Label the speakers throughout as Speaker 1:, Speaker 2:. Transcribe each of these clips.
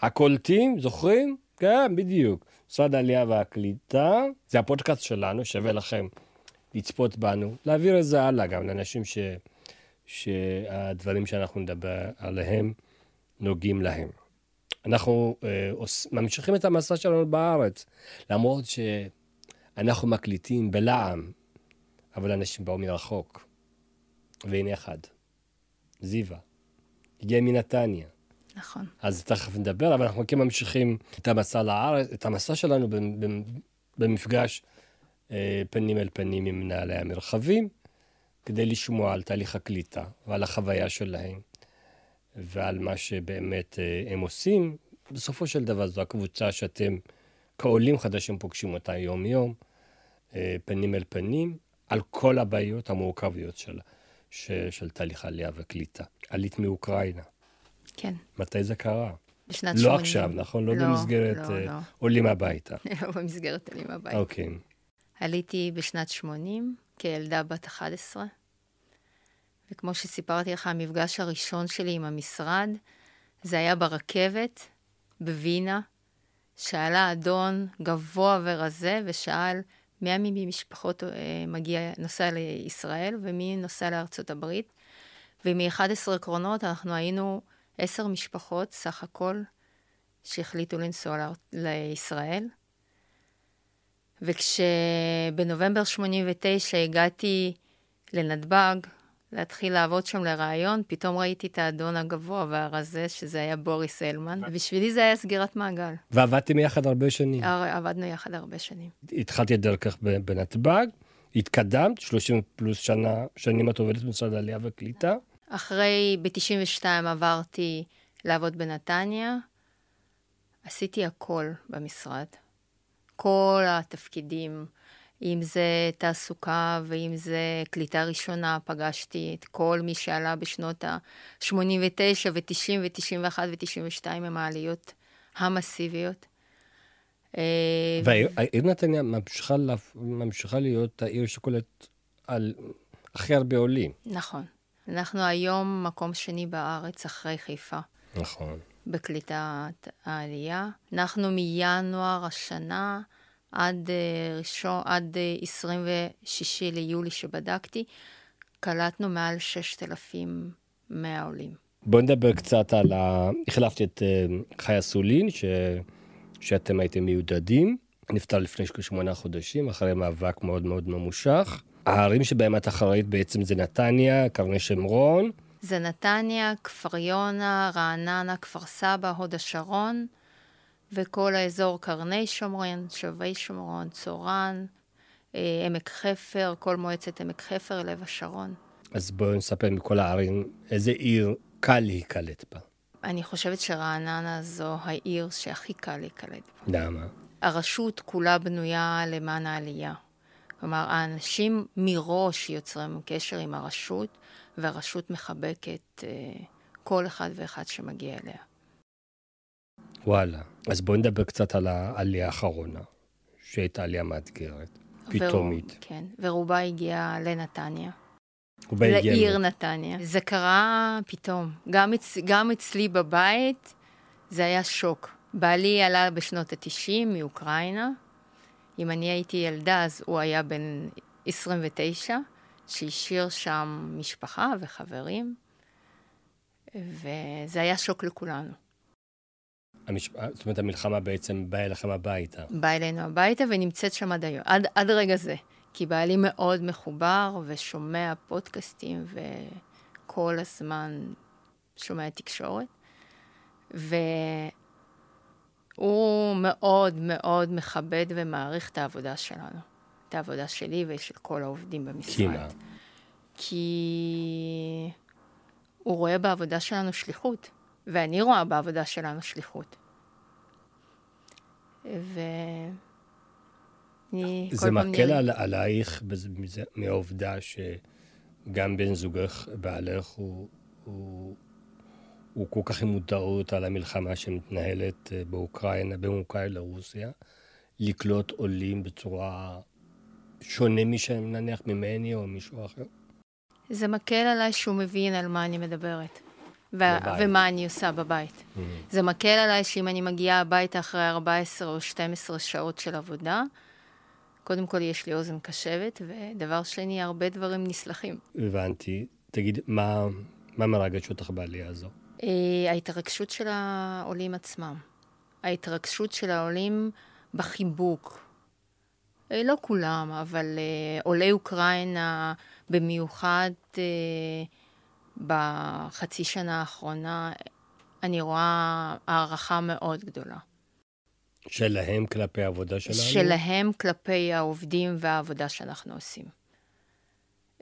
Speaker 1: הקולטים, זוכרים? כן, בדיוק. משרד העלייה והקליטה, זה הפודקאסט שלנו, שווה לכם לצפות בנו, להעביר את זה הלאה גם לאנשים ש... שהדברים שאנחנו נדבר עליהם נוגעים להם. אנחנו אה, עוש... ממשיכים את המסע שלנו בארץ, למרות שאנחנו מקליטים בלעם, אבל אנשים באו מרחוק. והנה אחד, זיווה, הגיע מנתניה.
Speaker 2: נכון.
Speaker 1: אז תכף נדבר, אבל אנחנו כן ממשיכים את המסע לארץ, את המסע שלנו במפגש אה, פנים אל פנים עם מנהלי המרחבים, כדי לשמוע על תהליך הקליטה ועל החוויה שלהם ועל מה שבאמת אה, הם עושים. בסופו של דבר זו הקבוצה שאתם כעולים חדשים פוגשים אותה יום-יום, אה, פנים אל פנים, על כל הבעיות המורכביות של, של, של תהליך העלייה וקליטה. עלית מאוקראינה.
Speaker 2: כן.
Speaker 1: מתי זה קרה?
Speaker 2: בשנת
Speaker 1: לא
Speaker 2: 80.
Speaker 1: עכשיו, נכון? לא,
Speaker 2: לא,
Speaker 1: במסגרת
Speaker 2: לא,
Speaker 1: אה,
Speaker 2: לא.
Speaker 1: עולים הביתה.
Speaker 2: לא במסגרת עלים הביתה.
Speaker 1: אוקיי.
Speaker 2: עליתי בשנת 80 כילדה בת 11, וכמו שסיפרתי לך, המפגש הראשון שלי עם המשרד, זה היה ברכבת בווינה, שעלה אדון גבוה ורזה ושאל מי ממשפחות אה, מגיע, נוסע לישראל ומי נוסע לארצות הברית. ומ-11 קרונות אנחנו היינו עשר משפחות סך הכל שהחליטו לנסוע לישראל. וכשבנובמבר 89 הגעתי לנתב"ג, להתחיל לעבוד שם לראיון, פתאום ראיתי את האדון הגבוה והרזה, שזה היה בוריס הלמן. בשבילי זה היה סגירת מעגל.
Speaker 1: ועבדתם יחד הרבה שנים.
Speaker 2: עבדנו יחד הרבה שנים.
Speaker 1: התחלתי את דרכך בנתב"ג, התקדמת, 30 פלוס שנה, שנים את עובדת במשרד העלייה והקליטה.
Speaker 2: אחרי, ב-92 עברתי לעבוד בנתניה. עשיתי הכל במשרד. כל התפקידים, אם זה תעסוקה ואם זה קליטה ראשונה, פגשתי את כל מי שעלה בשנות ה-89 ו-90 ו-91 ו-92 עם העליות המסיביות. אה,
Speaker 1: והעיר נתניה ממשיכה, ממשיכה להיות העיר שקולט על הכי הרבה עולים.
Speaker 2: נכון. אנחנו היום מקום שני בארץ אחרי חיפה.
Speaker 1: נכון.
Speaker 2: בקליטת העלייה. אנחנו מינואר השנה עד, אה, ראשון, עד אה, 26 ליולי שבדקתי, קלטנו מעל 6,100 עולים.
Speaker 1: בואו נדבר קצת על ה... החלפתי את אה, חיה סולין, ש... שאתם הייתם מיודדים. נפטר לפני כשמונה חודשים, אחרי מאבק מאוד מאוד ממושך. הערים שבהם את אחראית בעצם זה נתניה, קרני שומרון.
Speaker 2: זה נתניה, כפר יונה, רעננה, כפר סבא, הוד השרון, וכל האזור קרני שומרון, שבי שומרון, צורן, אה, עמק חפר, כל מועצת עמק חפר, לב השרון.
Speaker 1: אז בואו נספר מכל הערים איזה עיר קל להיקלט בה.
Speaker 2: אני חושבת שרעננה זו העיר שהכי קל להיקלט בה.
Speaker 1: למה?
Speaker 2: הרשות כולה בנויה למען העלייה. כלומר, האנשים מראש יוצרים קשר עם הרשות, והרשות מחבקת אה, כל אחד ואחד שמגיע אליה.
Speaker 1: וואלה. אז בואו נדבר קצת על העלייה האחרונה, שהייתה עלייה מאתגרת, פתאומית.
Speaker 2: ורוב- כן, ורובה הגיעה לנתניה. לעיר
Speaker 1: מ-
Speaker 2: נתניה. זה קרה פתאום. גם, אצ... גם אצלי בבית זה היה שוק. בעלי עלה בשנות ה-90 מאוקראינה. אם אני הייתי ילדה, אז הוא היה בן 29, שהשאיר שם משפחה וחברים, וזה היה שוק לכולנו.
Speaker 1: המש... זאת אומרת, המלחמה בעצם באה אליכם הביתה.
Speaker 2: באה אלינו הביתה ונמצאת שם עד היום, עד, עד רגע זה. כי בעלי מאוד מחובר ושומע פודקאסטים וכל הזמן שומע תקשורת. והוא מאוד מאוד מכבד ומעריך את העבודה שלנו. את העבודה שלי ושל כל העובדים במשרד.
Speaker 1: כי מה?
Speaker 2: כי הוא רואה בעבודה שלנו שליחות, ואני רואה בעבודה שלנו שליחות. ו... אני
Speaker 1: זה מקל
Speaker 2: נראה-
Speaker 1: על, עלייך מהעובדה שגם בן זוגך, בעלך, הוא, הוא, הוא כל כך עם מודעות על המלחמה שמתנהלת אה, באוקראינה, בין אוקראינה לרוסיה, לקלוט עולים בצורה שונה משהם, נניח ממני או מישהו אחר.
Speaker 2: זה מקל עליי שהוא מבין על מה אני מדברת. ו-. ומה אני עושה בבית.
Speaker 1: Mm.
Speaker 2: זה מקל עליי שאם אני מגיעה הביתה אחרי 14 או 12 שעות של עבודה, קודם כל יש לי אוזן קשבת, ודבר שני, הרבה דברים נסלחים.
Speaker 1: הבנתי. תגיד, מה, מה מרגש אותך בעלייה הזו?
Speaker 2: אה, ההתרגשות של העולים עצמם. ההתרגשות של העולים בחיבוק. אה, לא כולם, אבל אה, עולי אוקראינה במיוחד בחצי שנה האחרונה, אני רואה הערכה מאוד גדולה.
Speaker 1: שלהם כלפי העבודה שלנו?
Speaker 2: שלהם כלפי העובדים והעבודה שאנחנו עושים.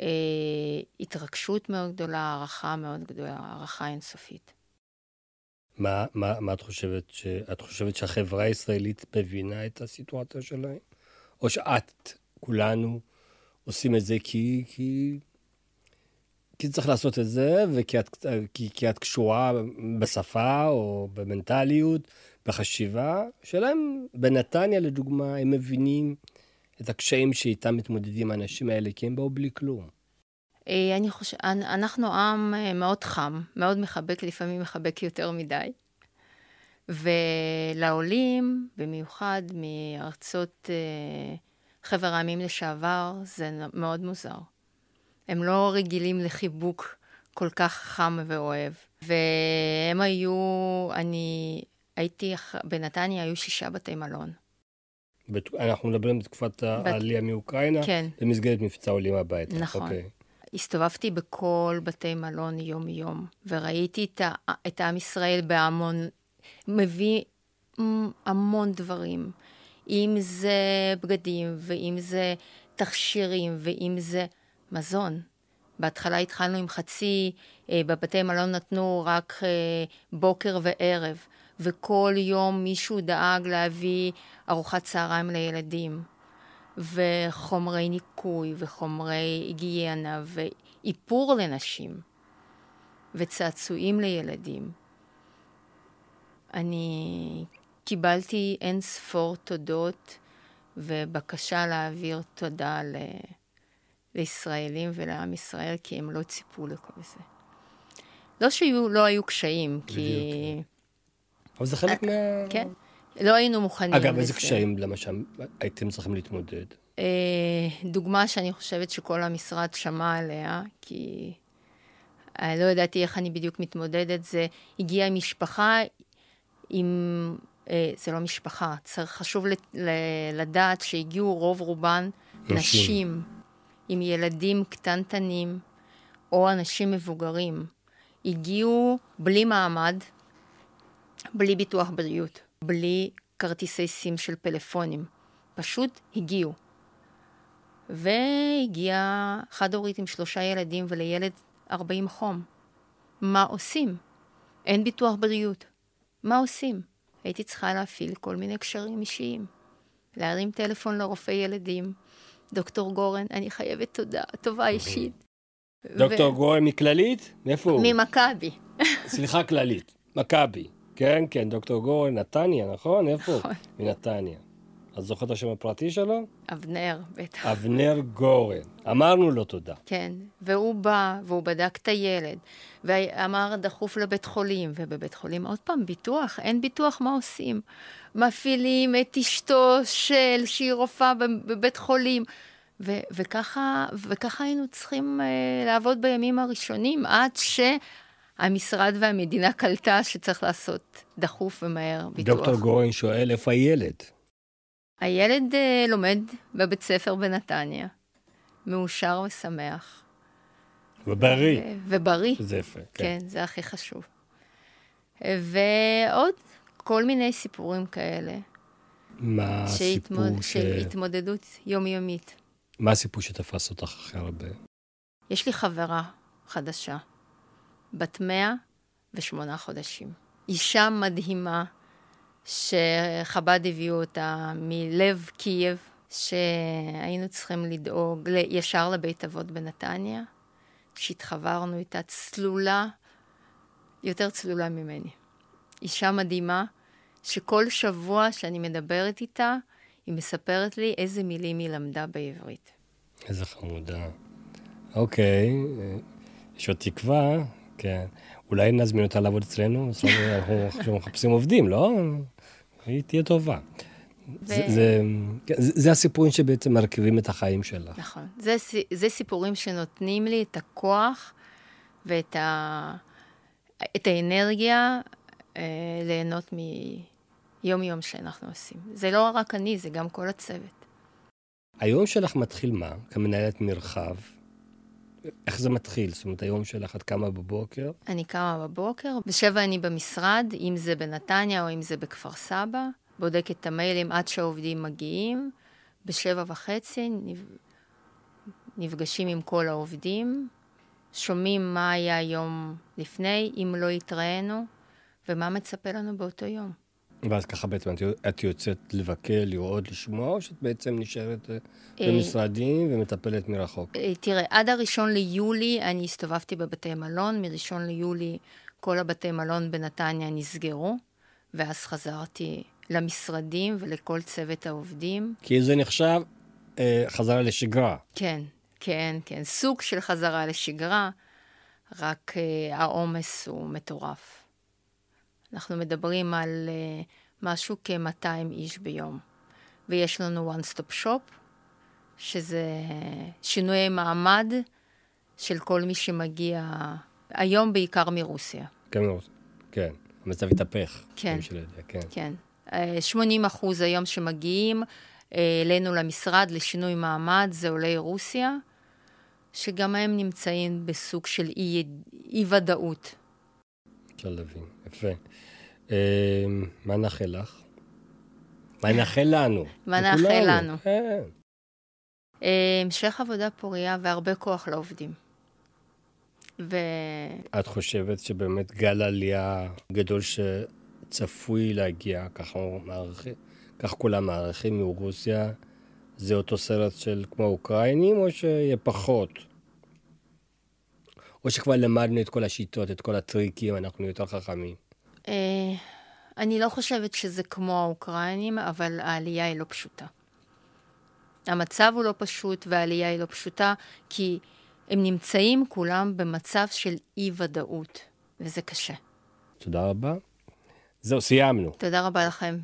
Speaker 2: אה, התרגשות מאוד גדולה, הערכה מאוד גדולה, הערכה אינסופית.
Speaker 1: מה, מה, מה את חושבת? ש... את חושבת שהחברה הישראלית מבינה את הסיטואציה שלהם? או שאת, כולנו, עושים את זה כי, כי, כי צריך לעשות את זה, וכי את, כי, כי את קשורה בשפה או במנטליות, בחשיבה? השאלה אם בנתניה, לדוגמה, הם מבינים את הקשיים שאיתם מתמודדים האנשים האלה, כי הם באו בלי כלום.
Speaker 2: אה, אני חושבת, אנחנו עם אה, מאוד חם, מאוד מחבק, לפעמים מחבק יותר מדי. ולעולים, במיוחד מארצות אה, חבר העמים לשעבר, זה מאוד מוזר. הם לא רגילים לחיבוק כל כך חם ואוהב. והם היו, אני הייתי, בנתניה היו שישה בתי מלון.
Speaker 1: בת... אנחנו מדברים בתקופת העלייה מאוקראינה,
Speaker 2: כן.
Speaker 1: במסגרת מבצע עולים הביתה.
Speaker 2: נכון.
Speaker 1: אוקיי.
Speaker 2: הסתובבתי בכל בתי מלון יום-יום, וראיתי את, ה, את עם ישראל בהמון, מביא המון דברים. אם זה בגדים, ואם זה תכשירים, ואם זה מזון. בהתחלה התחלנו עם חצי, אה, בבתי מלון נתנו רק אה, בוקר וערב, וכל יום מישהו דאג להביא ארוחת צהריים לילדים. וחומרי ניקוי, וחומרי היגיינה, ואיפור לנשים, וצעצועים לילדים. אני קיבלתי אין ספור תודות ובקשה להעביר תודה ל... לישראלים ולעם ישראל, כי הם לא ציפו לכל זה. לא שהיו, לא היו קשיים, כי...
Speaker 1: אבל זה חלק מה...
Speaker 2: כן. לא היינו מוכנים.
Speaker 1: אגב, איזה קשיים, למשל, הייתם צריכים להתמודד?
Speaker 2: אה, דוגמה שאני חושבת שכל המשרד שמע עליה, כי אני לא ידעתי איך אני בדיוק מתמודדת, זה הגיעה משפחה עם... אה, זה לא משפחה, צריך, חשוב לדעת שהגיעו רוב רובן נשים. נשים עם ילדים קטנטנים או אנשים מבוגרים. הגיעו בלי מעמד, בלי ביטוח בריאות. בלי כרטיסי סים של פלאפונים. פשוט הגיעו. והגיעה חד-הורית עם שלושה ילדים ולילד 40 חום. מה עושים? אין ביטוח בריאות. מה עושים? הייתי צריכה להפעיל כל מיני קשרים אישיים. להרים טלפון לרופא ילדים. דוקטור גורן, אני חייבת תודה, טובה אישית.
Speaker 1: דוקטור ו... גורן מכללית? מאיפה הוא?
Speaker 2: ממכבי.
Speaker 1: סליחה, כללית. מכבי. כן, כן, דוקטור גורן, נתניה, נכון? איפה?
Speaker 2: נכון.
Speaker 1: מנתניה. את זוכרת את השם הפרטי שלו?
Speaker 2: אבנר, בטח.
Speaker 1: אבנר גורן. אמרנו לו תודה.
Speaker 2: כן, והוא בא, והוא בדק את הילד, ואמר דחוף לבית חולים, ובבית חולים עוד פעם, ביטוח, אין ביטוח, מה עושים? מפעילים את אשתו של, שהיא רופאה בבית חולים. ו- וככה, וככה היינו צריכים uh, לעבוד בימים הראשונים, עד ש... המשרד והמדינה קלטה שצריך לעשות דחוף ומהר ביטוח.
Speaker 1: דוקטור גורן שואל, איפה הילד?
Speaker 2: הילד uh, לומד בבית ספר בנתניה, מאושר ושמח.
Speaker 1: ובריא.
Speaker 2: ו- ובריא.
Speaker 1: זה יפה,
Speaker 2: כן. כן, זה הכי חשוב. ועוד כל מיני סיפורים כאלה.
Speaker 1: מה הסיפור
Speaker 2: ש... של התמודדות יומיומית.
Speaker 1: מה הסיפור שתפס אותך הכי הרבה?
Speaker 2: יש לי חברה חדשה. בת מאה ושמונה חודשים. אישה מדהימה, שחב"ד הביאו אותה מלב קייב, שהיינו צריכים לדאוג ישר לבית אבות בנתניה, שהתחברנו איתה צלולה, יותר צלולה ממני. אישה מדהימה, שכל שבוע שאני מדברת איתה, היא מספרת לי איזה מילים היא למדה בעברית.
Speaker 1: איזה חמודה. אוקיי, יש עוד תקווה, כן. אולי נזמין אותה לעבוד אצלנו? אנחנו מחפשים עובדים, לא? היא תהיה טובה. ו... זה, זה, כן, זה, זה הסיפורים שבעצם מרכיבים את החיים שלך.
Speaker 2: נכון. זה, זה סיפורים שנותנים לי את הכוח ואת ה, את האנרגיה אה, ליהנות מיום-יום שאנחנו עושים. זה לא רק אני, זה גם כל הצוות.
Speaker 1: היום שלך מתחיל מה? כמנהלת מרחב. איך זה מתחיל? זאת אומרת, היום שלך את קמה בבוקר?
Speaker 2: אני קמה בבוקר, בשבע אני במשרד, אם זה בנתניה או אם זה בכפר סבא. בודקת את המיילים עד שהעובדים מגיעים. בשבע וחצי נפגשים עם כל העובדים, שומעים מה היה יום לפני, אם לא התראינו, ומה מצפה לנו באותו יום.
Speaker 1: ואז ככה בעצם את יוצאת לבקר, לראות, לשמוע, או שאת בעצם נשארת אה, במשרדים ומטפלת מרחוק?
Speaker 2: אה, תראה, עד הראשון ליולי אני הסתובבתי בבתי מלון, מראשון ליולי כל הבתי מלון בנתניה נסגרו, ואז חזרתי למשרדים ולכל צוות העובדים.
Speaker 1: כי זה נחשב אה, חזרה לשגרה.
Speaker 2: כן, כן, כן. סוג של חזרה לשגרה, רק אה, העומס הוא מטורף. אנחנו מדברים על אה, משהו כ-200 איש ביום. ויש לנו one stop shop, שזה שינויי מעמד של כל מי שמגיע, היום בעיקר מרוסיה.
Speaker 1: כן, כן. המצב התהפך.
Speaker 2: כן, כן. כן. 80 אחוז היום שמגיעים אה, אלינו למשרד לשינוי מעמד זה עולי רוסיה, שגם הם נמצאים בסוג של אי, אי
Speaker 1: להבין, יפה. אה, מה נאחל לך? מה נאחל לנו?
Speaker 2: מה נאחל לנו? כן. אה, המשך עבודה פוריה והרבה כוח לעובדים.
Speaker 1: ו... את חושבת שבאמת גל עלייה גדול ש... צפוי להגיע, ככה מערכים, כך כולם מערכים מרוסיה, זה אותו סרט של כמו האוקראינים, או שיהיה פחות? או שכבר למדנו את כל השיטות, את כל הטריקים, אנחנו יותר חכמים?
Speaker 2: אה, אני לא חושבת שזה כמו האוקראינים, אבל העלייה היא לא פשוטה. המצב הוא לא פשוט והעלייה היא לא פשוטה, כי הם נמצאים כולם במצב של אי-ודאות, וזה קשה.
Speaker 1: תודה רבה. זהו, סיימנו.
Speaker 2: תודה רבה לכם.